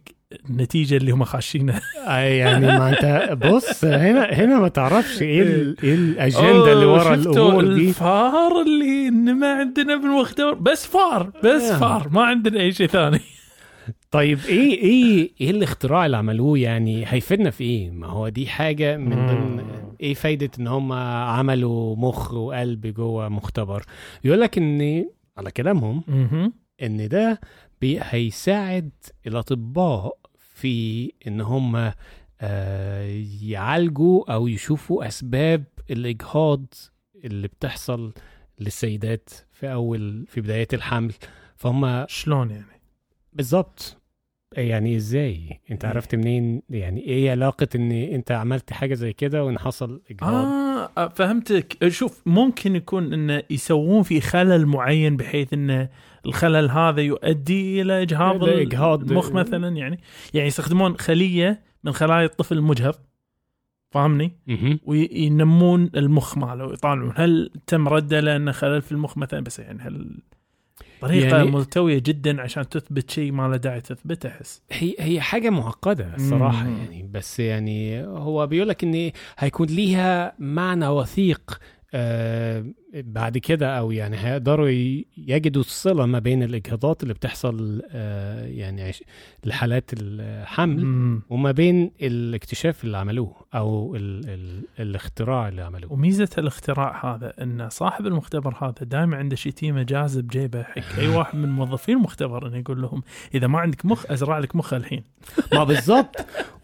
النتيجة اللي هم خاشينها أي يعني ما أنت بص هنا هنا ما تعرفش إيه ال- إيه الأجندة اللي ورا الأمور دي الفار اللي نما عندنا بالمختبر بس فار بس آه. فار ما عندنا أي شيء ثاني طيب إيه إيه إيه الاختراع اللي عملوه يعني هيفيدنا في إيه؟ ما هو دي حاجة من ضمن. إيه فايدة إن هم عملوا مخ وقلب جوه مختبر؟ يقول لك إن على كلامهم مهم. إن ده هيساعد الأطباء في إن هم آه يعالجوا أو يشوفوا أسباب الإجهاض اللي بتحصل للسيدات في أول في بدايات الحمل فهم شلون يعني بالظبط يعني إزاي أنت إيه. عرفت منين يعني إيه علاقة إن أنت عملت حاجة زي كده وإن حصل اجهاض آه فهمتك شوف ممكن يكون انه يسوون في خلل معين بحيث انه الخلل هذا يؤدي إلى إجهاض إلى إجهاض. المخ مثلا يعني يعني يستخدمون خلية من خلايا الطفل المجهض فاهمني. وينمون المخ ماله ويطالعون هل تم رده لأنه خلل في المخ مثلا بس يعني هل طريقة يعني- ملتوية جدا عشان تثبت شيء ما له داعي تثبته أحس هي هي حاجة معقدة الصراحه مم. يعني بس يعني هو بيقول لك ان هيكون ليها معنى وثيق بعد كده أو يعني هيقدروا يجدوا الصله ما بين الإجهاضات اللي بتحصل آه يعني لحالات الحمل مم. وما بين الاكتشاف اللي عملوه أو ال ال الاختراع اللي عملوه. وميزة الاختراع هذا إن صاحب المختبر هذا دائما عنده شتيمه جاذب جيبه حق أي واحد من موظفين المختبر إنه يقول لهم إذا ما عندك مخ أزرع لك مخ الحين. ما بالظبط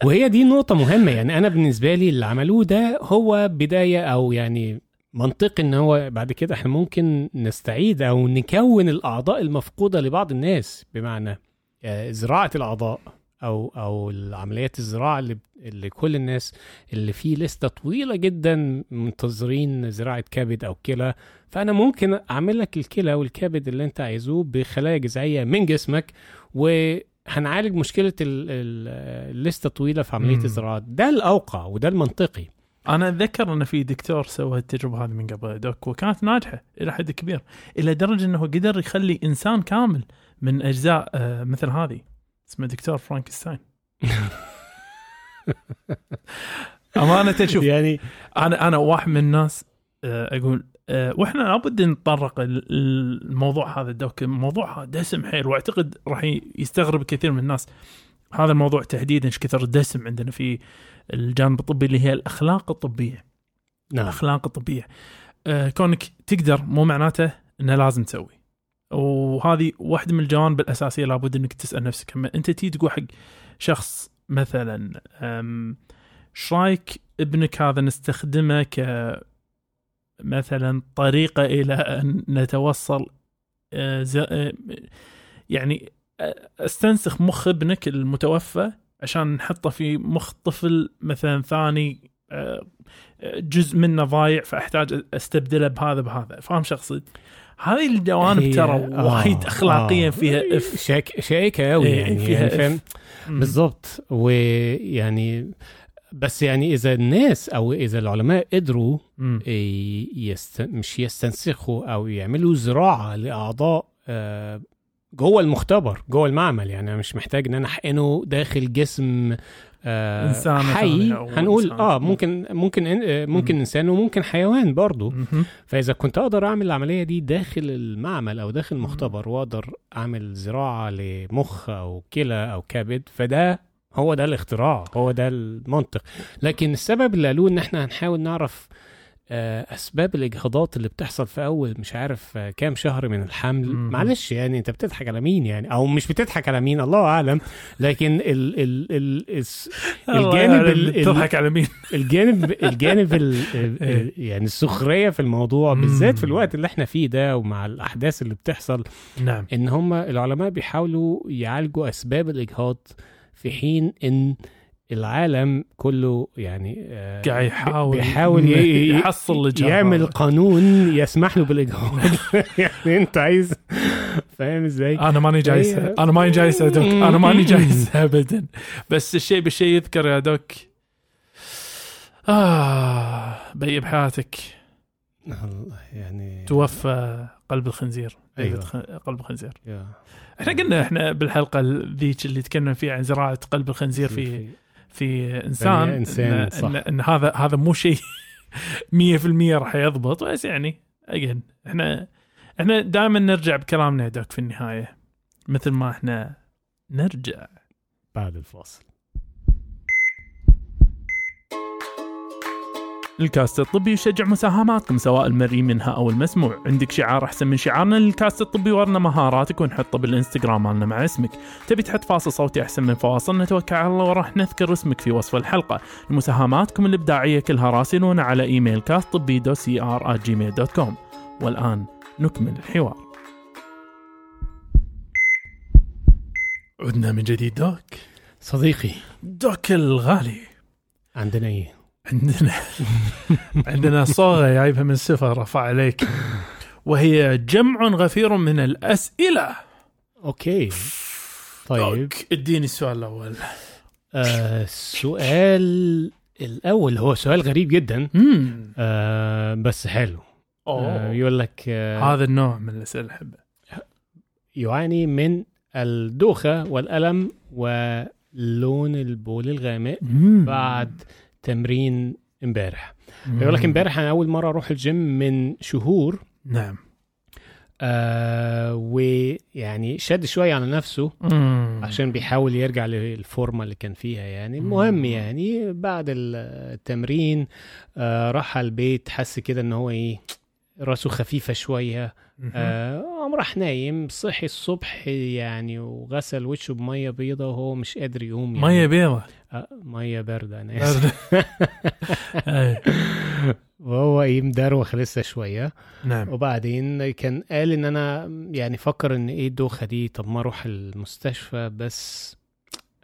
وهي دي نقطة مهمة. يعني أنا بالنسبة لي اللي عملوه ده هو بداية أو يعني منطقي إن هو بعد كده إحنا ممكن نستعيد أو نكون الأعضاء المفقودة لبعض الناس بمعنى آه، زراعة الأعضاء أو أو العمليات الزراعة اللي اللي كل الناس اللي في لسته طويلة جدا منتظرين زراعة كبد أو كلى. فأنا ممكن أعمل لك الكلى والكبد اللي أنت عايزوه بخلايا جذعية من جسمك وهنعالج مشكلة ال- ال- الليسته الطويله في عملية. الزراعة. ده الأوقع وده المنطقي. أنا أتذكر إن في دكتور سوى التجربه هذه من قبل doc وكانت ناجحة إلى حد كبير إلى درجة إنه قدر يخلي إنسان كامل من أجزاء آه، مثل هذه اسمه دكتور فرانكستاين. أمانة شوف يعني أنا أنا واحد من الناس آه، أقول آه، وإحنا لابد نتطرق ال- الموضوع هذا الدوك الموضوع هذا دسم حيل وأعتقد راح يستغرب كثير من الناس. هذا الموضوع تحديدا إيش كثر دسم عندنا في الجانب الطبي اللي هي الأخلاق الطبية. نعم. الأخلاق الطبية. آه، كونك تقدر مو معناته إنه لازم تسوي. وهذه واحدة من الجوانب الأساسية لابد إنك تسأل نفسك. لما أنت تيجي تقول حق شخص مثلا إيش رأيك ابنك هذا نستخدمه ك مثلا طريقة إلى أن نتوصل آه، آه، يعني أستنسخ مخ ابنك المتوفى عشان نحطه في مخ طفل مثلا ثاني آه، جزء منه ضايع فأحتاج أستبدله بهذا بهذا فاهم شخصي هذه الجوانب ترى آه، وايد اخلاقيا آه. فيها إف شاك شائكه قوي إيه، يعني, فيها يعني. فاهم مم. بالظبط ويعني بس يعني إذا الناس أو إذا العلماء قدروا يست... مش يستنسخوا أو يعملوا زراعة لأعضاء آه، جوه المختبر جوه المعمل يعني أنا مش محتاج إن أنا أحقنه داخل جسم آه إنسان حي هنقول إنسان. آه ممكن ممكن آه، ممكن مم. إنسان وممكن حيوان برضه. فإذا كنت أقدر أعمل العملية دي داخل المعمل أو داخل المختبر وأقدر أعمل زراعة لمخ أو كلى أو كبد فده هو ده الاختراع هو ده المنطق لكن السبب اللي قالوه إن إحنا هنحاول نعرف آه، أسباب الإجهاضات اللي بتحصل في أول مش عارف آه، كام شهر من الحمل مم. معلش يعني أنت بتضحك على مين يعني أو مش بتضحك على مين الله أعلم لكن ال ال ال الجانب يعلم ال- ال- تضحك على مين الجانب الجانب ال ال إيه. يعني السخرية في الموضوع. بالذات في الوقت اللي إحنا فيه ده ومع الأحداث اللي بتحصل نعم إن هم العلماء بيحاولوا يعالجوا أسباب الإجهاض في حين إن العالم كله يعني آه، قاعد يحاول بيحاول يحصل الجهاز يعمل قانون يسمح له بالاجهاض يعني أنت عايز فاهم إزاي؟ أنا ماني جايز أنا ماني جايز يا دوك أنا ماني جايز ابدا. بس الشيء بالشيء يذكر يا دوك. آه بي بحياتك الله، يعني توفى قلب الخنزير. أيوة. قلب الخنزير. يا. إحنا قلنا إحنا بالحلقة ذيك اللي تكلمنا فيها عن زراعة قلب الخنزير في في إنسان بني إنسان، إن, صح. إن, ان هذا هذا مو شيء 100% راح يضبط بس يعني اجين إحنا إحنا دائما نرجع بكلامنا دوك في النهاية مثل ما إحنا نرجع. بعد الفاصل. الكاست الطبي يشجع مساهماتكم سواء المرئي منها أو المسموع. عندك شعار أحسن من شعارنا للكاست الطبي ورنا مهاراتك ونحطه بالإنستغرام مالنا مع اسمك. تبي تحط فاصل صوتي أحسن من فواصل؟ نتوكل على الله وراح نذكر اسمك في وصف الحلقة. مساهماتكم الإبداعية كلها راسلونا على إيميل كاست طبي dot C R Gmail dot com والآن نكمل الحوار. عدنا من جديد doc. صديقي. دوك الغالي. عندنا إيه؟ عندنا عندنا صوغه جايبها من السفر رفع عليك. وهي جمع غفير من الأسئلة. أوكي. طيب. اديني السؤال الأول. آه السؤال الأول هو سؤال غريب جدا. آه بس حلو. آه يقول لك آه هذا النوع من الأسئلة أحبه. يعاني من الدوخة والألم ولون البول الغامق. بعد تمرين امبارح مم. يقول لك امبارح أنا أول مرة أروح الجيم من شهور نعم آه ويعني شد شوية على نفسه مم. عشان بيحاول يرجع للفورمة اللي كان فيها يعني المهم مم. يعني بعد التمرين آه راح على البيت حس كده إن هو إيه راسه خفيفة شوية. آه قام راح نايم صحي الصبح يعني وغسل وشه بمية بيضة وهو مش قادر يقوم يعني. مية بيضة؟ آه مية باردة أنا آسف. وهو إيه مدروخ لسه شوية. نعم. وبعدين كان قال إن أنا يعني فكر إن إيه الدوخة دي طب ما أروح المستشفى بس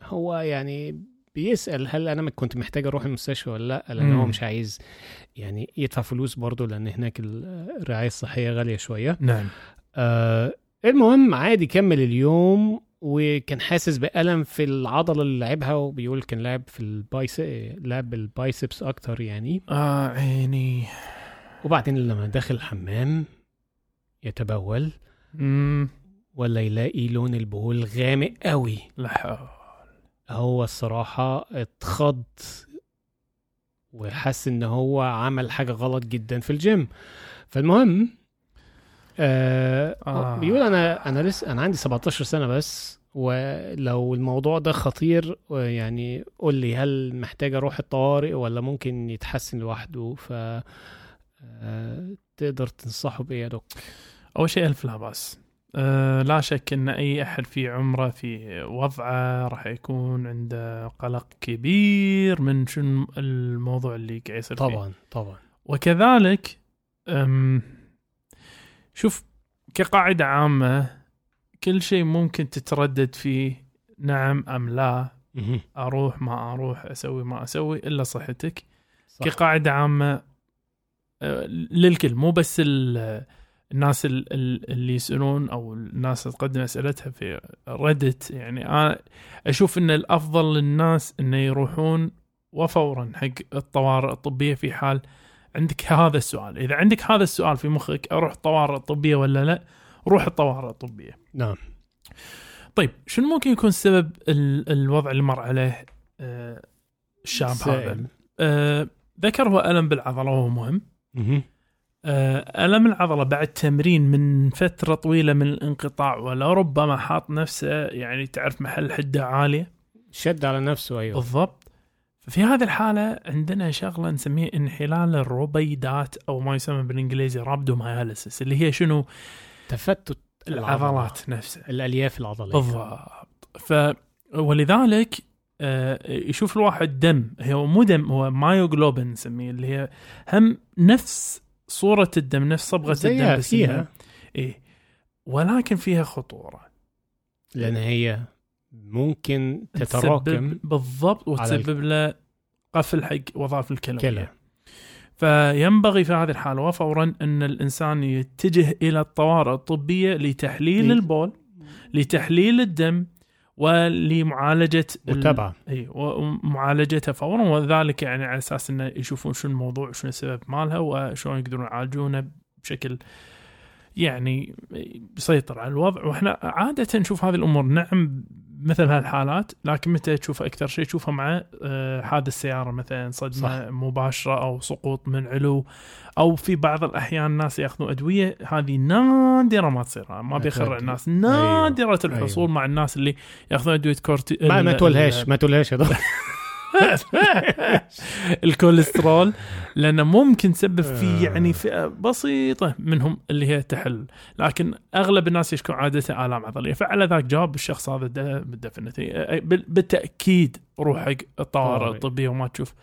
هو يعني بيسأل هل أنا كنت محتاج أروح المستشفى ولا لأ؟ لأن هو. مش عايز يعني يدفع فلوس برضه لأن هناك الرعاية الصحية غالية شوية. نعم. آه المهم عادي كمل اليوم وكان حاسس بألم في العضلة اللي لعبها وبيقول كان لعب في البايس لعب بالبايسبس أكتر يعني. آه عيني وبعدين لما دخل الحمام يتبول مم. ولا يلاقي لون البول غامق قوي لا حول. هو الصراحة اتخض وحس إن هو عمل حاجة غلط جدا في الجيم. فالمهم آه آه. بيقول أنا أنا لسه أنا عندي 17 سنة بس ولو الموضوع ده خطير يعني قول لي هل محتاج أروح الطوارئ ولا ممكن يتحسن لوحده؟ ف آه، تقدر تنصحه بإيه يا دكتور؟ أول شيء ألف لا باس أه لا شك إن أي أحد في عمره في وضعه راح يكون عنده قلق كبير من شنو الموضوع اللي قاعد يصير فيه. طبعا طبعا. وكذلك شوف كقاعدة عامة كل شيء ممكن تتردد فيه نعم أم لا. أروح ما أروح أسوي ما أسوي إلا صحتك صح. كقاعدة عامة آه، للكل مو بس ال- الناس ال- ال- اللي يسألون أو الناس اللي تقدم أسئلتها في ريدت يعني أنا أشوف إن الأفضل للناس إنه يروحون وفورا حق الطوارئ الطبية في حال عندك هذا السؤال. إذا عندك هذا السؤال في مخك أروح الطوارئ الطبية ولا لا؟ روح الطوارئ الطبية. نعم. طيب شنو ممكن يكون سبب ال- الوضع اللي مر عليه آه، الشاب هذا. آه ذكر هو ألم بالعضلة وهو مهم. آه، ألم العضلة بعد تمرين من فترة طويلة من الانقطاع ولربما حاط نفسه يعني تعرف محل حدة عالية؟ شد على نفسه أيوه. بالضبط. ففي هذه الحالة عندنا شغلة نسميه انحلال الربيدات أو ما يسمى بالإنجليزي رابدوماياليسيس اللي هي شنو؟ تفتت العضلات نفسها. الألياف العضلية. بالضبط. ف ولذلك آه، يشوف الواحد دم. هو مو دم هو مايوجلوبين نسميه اللي هي هم نفس صورة الدم نفس صبغة الدم بس فيها. إيه. ولكن فيها خطورة. لأن هي ممكن تتراكم بالضبط وتسبب له قفل حق وظائف الكلى كلى فينبغي في هذه الحالة وفورا أن الإنسان يتجه إلى الطوارئ الطبية لتحليل لي- البول لتحليل الدم ولمعالجة ال- متابعة. اي ومعالجتها فورا. وذلك يعني على أساس إنه يشوفون شو الموضوع وشو السبب مالها وشلون يقدرون يعالجونه بشكل يعني يسيطر على الوضع وإحنا عادة نشوف هذه الأمور نعم مثل هالحالات لكن متى تشوفها أكثر شيء تشوفها مع آه، حادث سياره مثلا صدمة صح. مباشرة أو سقوط من علو أو في بعض الأحيان الناس يأخذون أدوية هذه نادرة ما تصير ما بيخرع أكيد. الناس نادرة الحصول أيوه. مع الناس اللي يأخذون أدوية كورتي ما, ما ال- ما دكتور الكوليسترول لأنه ممكن تسبب في آه. يعني فئة بسيطة منهم اللي هي تحل لكن أغلب الناس يشكون عادة آلام عضلية فعلى ذاك جواب الشخص هذا بالتأكيد روح حق الطوارئ طوارئ. الطبية وما تشوف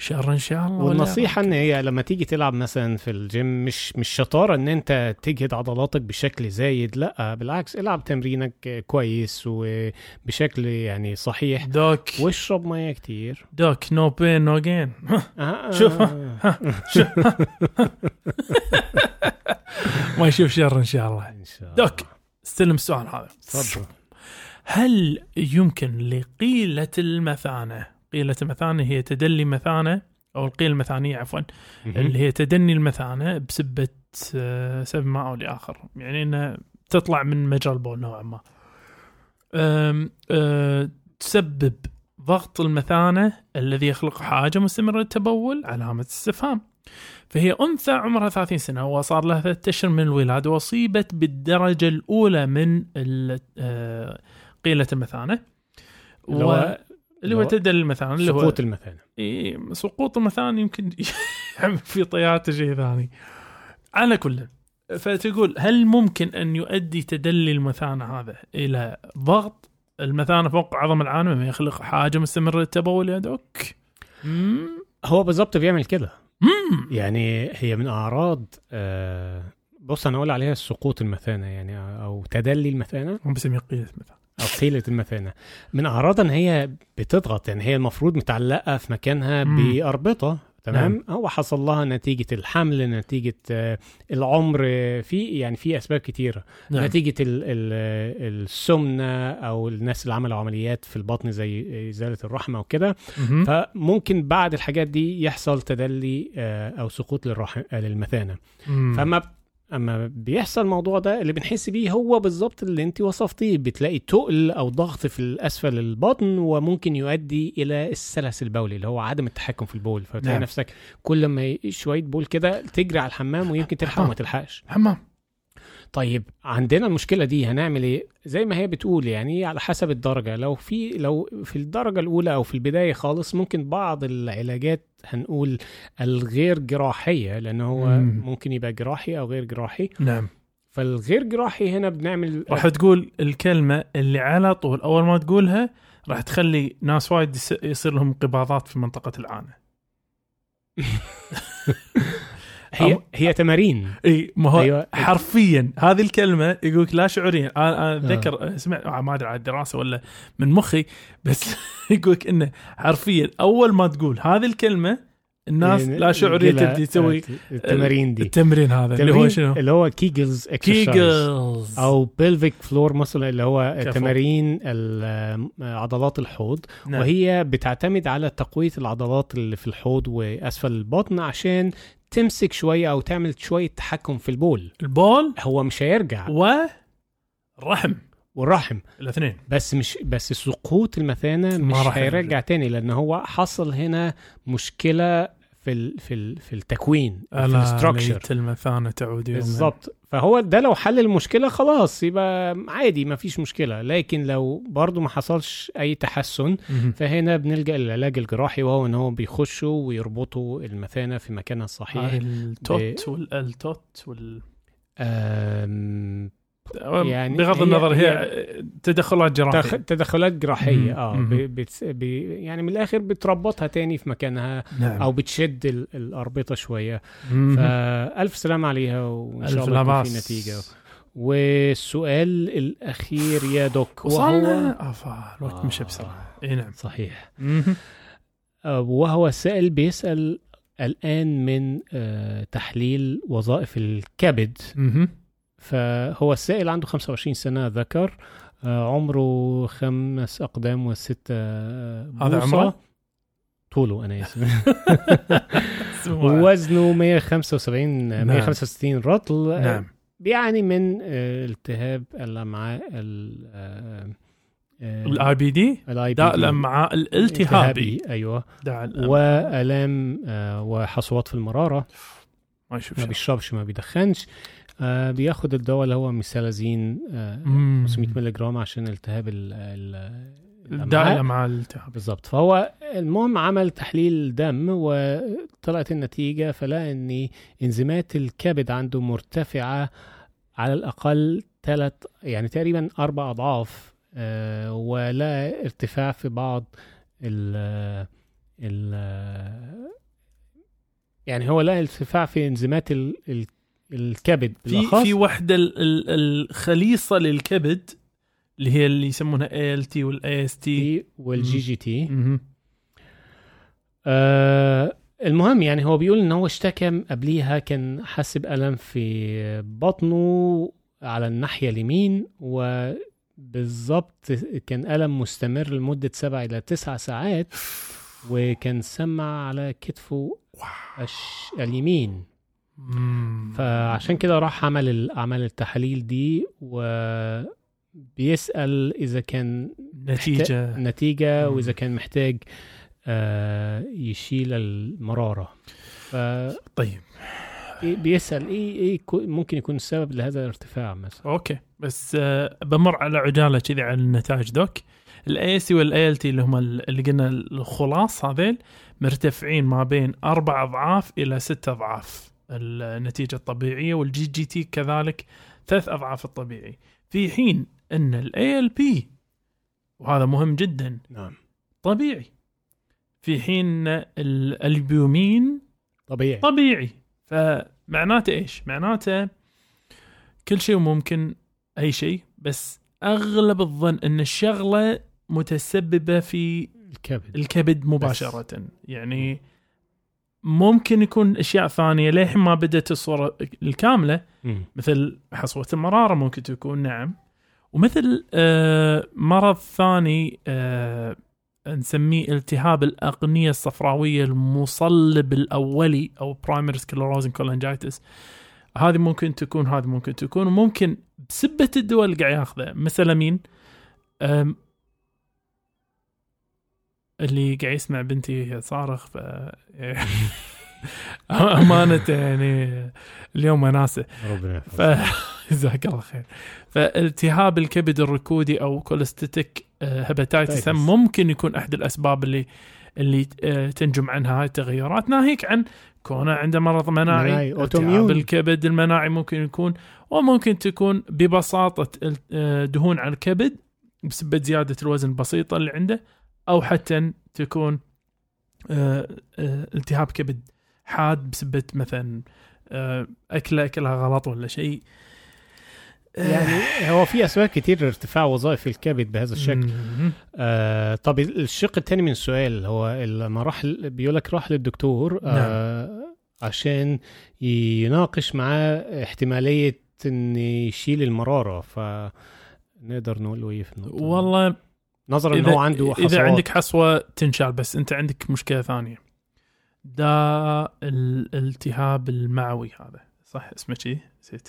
شر إن شاء الله ولا والنصيحة إن هي لما تيجي تلعب مثلا في الجيم مش مش شطارة إن أنت تجهد عضلاتك بشكل زايد لأ بالعكس العب تمرينك كويس وبشكل يعني صحيح. دوك. واشرب مية كتير. doc no pain no gain شوف،. ما يشوف شر إن شاء الله. إن شاء الله. doc استلم السؤال هذا. تفضل. هل يمكن لقيلة المثانة قيلة المثانة هي تدلي مثانة أو القيلة المثانية عفوا. اللي هي تدني المثانة بسبة آه، سبب ما أو لآخر. يعني أنها تطلع من مجرى البول نوعا ما. أم، أه، تسبب ضغط المثانة الذي يخلق حاجة مستمرة للتبول علامة استفهام. فهي أنثى عمرها 30 سنة وصار لها ثلاثة أشهر من الولادة وأصيبت بالدرجة الأولى من آه، قيلة المثانة. هو اللي هو تدل المثانة اللي هو سقوط المثانة. إيه، سقوط المثانة يمكن يعمل في طياته شيء ثاني. على كل فتقول هل ممكن أن يؤدي تدلي المثانة هذا إلى ضغط؟ المثانة فوق عظم العانة مما يخلق حاجة مستمرة للتبول يا دوك؟ هو بالظبط بيعمل كده. يعني هي من أعراض آه بص أنا أقول عليها سقوط المثانة يعني أو تدلي المثانة. هم بيسميه قيلة مثانة أو قيله المثانة من اعراضها إن هي بتضغط يعني هي المفروض متعلقة في مكانها. بأربطة تمام هو حصل لها نتيجة الحمل نتيجة آه، العمر آه، في يعني في أسباب كتيرة نعم. نتيجة ال ال السمنة أو الناس اللي عملوا عمليات في البطن زي إزالة الرحم أو كده مهم. فممكن بعد الحاجات دي يحصل تدلي آه، أو سقوط للرحم آه، للمثانة مم. أما بيحصل الموضوع ده اللي بنحس بيه هو بالظبط اللي انت وصفتيه. بتلاقي تقل أو ضغط في الأسفل البطن وممكن يؤدي إلى السلس البولي اللي هو عدم التحكم في البول. فتلاقي نعم. نفسك كل ما شوية بول كده تجري على الحمام ويمكن تلحق وما تلحقش. حمام. طيب عندنا المشكلة دي هنعمل إيه؟ زي ما هي بتقول يعني على حسب الدرجة. لو في لو في الدرجة الأولى أو في البداية خالص ممكن بعض العلاجات هنقول الغير جراحية لأن هو مم. ممكن يبقى جراحي أو غير جراحي. نعم. فالغير جراحي هنا بنعمل راح تقول الكلمة اللي على طول أول ما تقولها راح تخلي ناس وايد يصير لهم انقباضات في منطقة العانة. هي أم- هي تمارين إي ما هو أيوة. حرفيا هذه الكلمة يقول لك لا شعوريا أنا أنا آه. أتذكر سمعت آه، ما أدري على الدراسة ولا من مخي بس يقول لك إنه حرفيا أول ما تقول هذه الكلمة الناس يعني لا شعوريه تبدي تسوي التمارين دي. التمرين هذا اللي هو شنو؟ اللي هو Kegels Kegels أو pelvic floor مثلا اللي هو. تمارين عضلات الحوض. نعم. وهي بتعتمد على تقوية العضلات اللي في الحوض وأسفل البطن عشان تمسك شوية أو تعمل شوية تحكم في البول. البول؟ هو مش هيرجع. والرحم والرحم. الاثنين. بس مش بس سقوط المثانة مش هيرجع تاني لأن هو حصل هنا مشكلة في ال في ال في التكوين في ال ال structure ليت المثانة تعود يوما. بالظبط فهو ده لو حل المشكلة خلاص يبقى عادي ما فيش مشكلة. لكن لو برضو ما حصلش أي تحسن. فهنا بنلجأ للعلاج الجراحي وهو إن هو بيخشوا ويربطوا المثانة في مكانها الصحيح. هاي التوت والالتوت وال يعني بغض النظر هي, هي- تدخلات جراحية تدخلات جراحية. آه بتس- بي يعني من الآخر بتربطها تاني في مكانها نعم أو بتشد ال- الأربطة شوية. فألف سلام عليها وإن شاء الله يكون. في نتيجة والسؤال الأخير يا دوك وصلنا آفا الوقت آه. مشى بسرعة إي نعم صحيح. آه، وهو سائل بيسأل الآن من آه، تحليل وظائف الكبد. فهو السائل عنده 25 سنة ذكر آه، عمره خمس أقدام وستة آه، هذا. عمره؟ طوله أنا آسف. وزنه 175 نعم. 165 رطل نعم بيعاني من آه، التهاب الأمعاء ال- آه، ال IBD داء. الامعاء الالتهابي داء. وآلام آه، وحصوات في المرارة ما ما. بيشربش ما بيدخنش آه، بياخد الدواء اللي هو mesalazine آه، مم. 500 مللي جرام عشان التهاب. الأمعاء الالتهابي بالظبط فهو المهم عمل تحليل دم وطلعت النتيجة فلقى إن إنزيمات الكبد عنده مرتفعة على الأقل ثلاث يعني تقريبا أربع أضعاف آه، ولا ارتفاع في بعض ال ال يعني هو لقى ارتفاع في إنزيمات ال- الكبد في بالأخص. في وحدة ال- ال- الخليصة للكبد اللي هي اللي يسمونها اي ال تي والاي اس تي والجي جي تي آه المهم يعني هو بيقول إن هو اشتكى قبليها كان حس بألم في بطنه على الناحية اليمين وبالظبط كان ألم مستمر لمدة سبع إلى تسع ساعات وكان سمع على كتفه الش... اليمين. فعشان كده راح عمل عمل التحاليل دي وبيسأل إذا كان نتيجة. نتيجة مم. وإذا كان محتاج آه، يشيل المرارة. ف طيب. بيسأل إيه إيه كو- ممكن يكون السبب لهذا الارتفاع مثلا. okay. بس آه، بمر على عجالة كذي على النتائج doc. ال AST وال ALT اللي هم ال- اللي قلنا الخلاص هذيل مرتفعين ما بين أربع أضعاف إلى ست أضعاف. النتيجة الطبيعية وال GGT كذلك ثلاث أضعاف الطبيعي. في حين أن ال ALP وهذا مهم جدا نعم. طبيعي. في حين ال- البيومين طبيعي. طبيعي. فمعناته إيش؟ معناته كل شيء ممكن أي شيء بس أغلب الظن أن الشغلة متسببة في الكبد. الكبد مباشرة. يعني ممكن يكون أشياء ثانية للحين ما بدأت الصورة الكاملة مم. مثل حصوة المرارة ممكن تكون نعم ومثل آه مرض ثاني آه نسميه التهاب الأقنية الصفراوية المصلب الأولي أو primary sclerosing cholangitis هذه ممكن تكون هذه ممكن تكون وممكن بسبة الدواء اللي قاعد ياخذه مثل مين؟ اللي قاعد يسمع بنتي صارخ ف أمانة يعني اليوم وناسه ربنا ف يحفظك. جزاك الله خير فالتهاب الكبد الركودي أو cholestatic hepatitis hepatitis. ممكن يكون أحد الأسباب اللي اللي آه، تنجم عنها هاي التغيرات ناهيك عن كونه عنده مرض مناعي التهاب. الكبد المناعي ممكن يكون وممكن تكون ببساطة آه، دهون على الكبد بسبب زيادة الوزن البسيطه اللي عنده أو حتى تكون آه، آه، التهاب كبد حاد بسبب مثلا آه، اكله أكلها غلط ولا شيء يعني هو في أسباب كتير لارتفاع وظائف الكبد بهذا الشكل. آه طب الشق الثاني من السؤال هو لما راح بيقول لك راح للدكتور آه عشان يناقش معاه احتمالية ان يشيل المرارة فنقدر نقول له إيه في النقطة؟ والله نظرا ان اذا هو عنده حصوات. اذا عندك حصوة تنشال بس أنت عندك مشكلة ثانية. داء الالتهاب المعوي هذا. صح؟ اسمه شيء نسيت.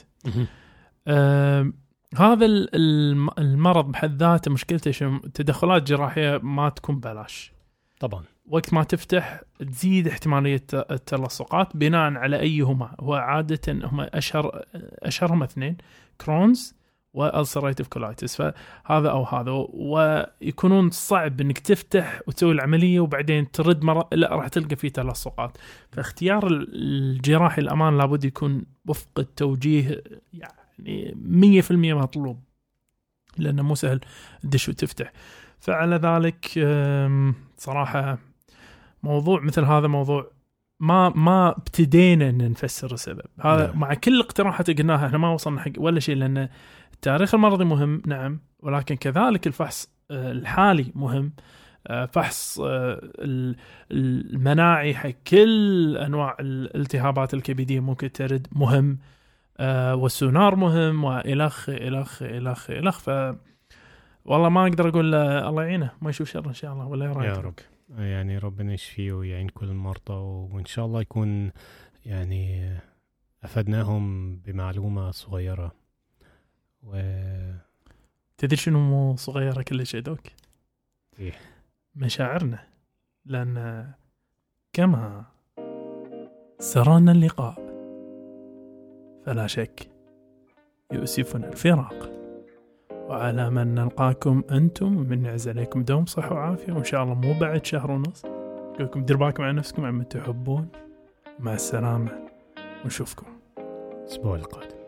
هذا ال- الم- المرض بحد ذاته مشكلته شنو؟ تدخلات جراحية ما تكون بلاش طبعا. وقت ما تفتح تزيد احتمالية التلصقات بناء على أيهما. هو عادة هم أشهر أشهرهم اثنين. Crohn's و ulcerative colitis فهذا أو هذا ويكونون صعب إنك تفتح وتسوي العملية وبعدين ترد مرة لا راح تلقى فيه تلصقات فاختيار ال- الجراحي الأمان لابد يكون وفق التوجيه يعني 100% مطلوب لأنه مو سهل تدش وتفتح. فعلى ذلك صراحة موضوع مثل هذا موضوع ما ما ابتدينا إن نفسر السبب. هذا نعم. مع كل الاقتراحات اللي قلناها إحنا ما وصلنا حق ولا شيء لأن التاريخ المرضي مهم نعم ولكن كذلك الفحص آه، الحالي مهم. آه، فحص آه، ال- المناعي حق كل أنواع الالتهابات الكبدية ممكن ترد مهم. والسونار مهم والخ الخ الخ الخ ف والله ما أقدر أقول الله يعينه. ما يشوف شر إن شاء الله ولا رايك؟ يا رب. يعني ربنا يشفيه ويعين كل المرضى وإن شاء الله يكون يعني أفدناهم بمعلومة صغيرة. و تدري شنو مو صغيرة كلش دوك؟ إيه. مشاعرنا لأن كما سرنا اللقاء فلا شك يؤسفنا الفراق. وعلى من نلقاكم أنتم من نعز عليكم دوم صحة وعافية وإن شاء الله مو بعد شهر ونص. لكم دير بالكم على نفسكم عما تحبون. مع السلامة ونشوفكم. الأسبوع القادم.